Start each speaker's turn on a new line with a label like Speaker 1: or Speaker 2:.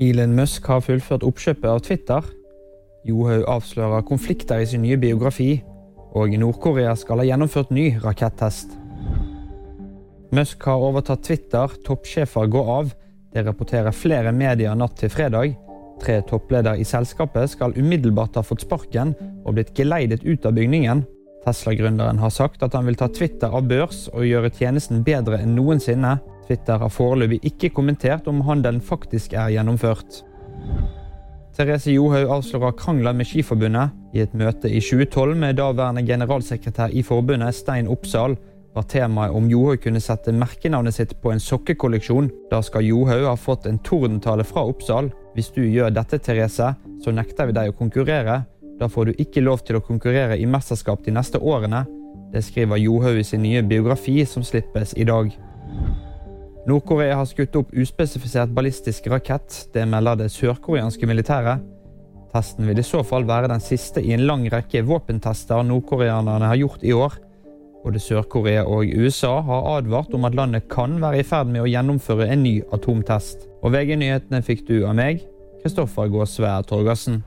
Speaker 1: Elon Musk har fullført oppkjøpet av Twitter. Johaug avslører konflikter i sin nye biografi. Og Nord-Korea skal ha gjennomført ny rakettest. Musk har overtatt Twitter, toppsjefer går av. Det rapporterer flere medier natt til fredag. Tre toppledere i selskapet skal umiddelbart ha fått sparken og blitt geleidet ut av bygningen. Tesla-gründeren har sagt at han vil ta Twitter av børs og gjøre tjenesten bedre enn noensinne. Twitter har foreløpig ikke kommentert om handelen faktisk er gjennomført. Therese Johaug avslører krangler med Skiforbundet. I et møte i 2012 med daværende generalsekretær i forbundet, Stein Oppsal, var temaet om Johaug kunne sette merkenavnet sitt på en sokkekolleksjon. Da skal Johaug ha fått en tordentale fra Oppsal. Hvis du gjør dette, Therese, så nekter vi deg å konkurrere. Da får du ikke lov til å konkurrere i mesterskap de neste årene. Det skriver Johaug i sin nye biografi, som slippes i dag. Nord-Korea har skutt opp uspesifisert ballistisk rakett. Det melder det sørkoreanske militæret. Testen vil i så fall være den siste i en lang rekke våpentester nordkoreanerne har gjort i år. Både Sør-Korea og USA har advart om at landet kan være i ferd med å gjennomføre en ny atomtest. Og VG-nyhetene fikk du av meg, Kristoffer Gåsvær Torgersen.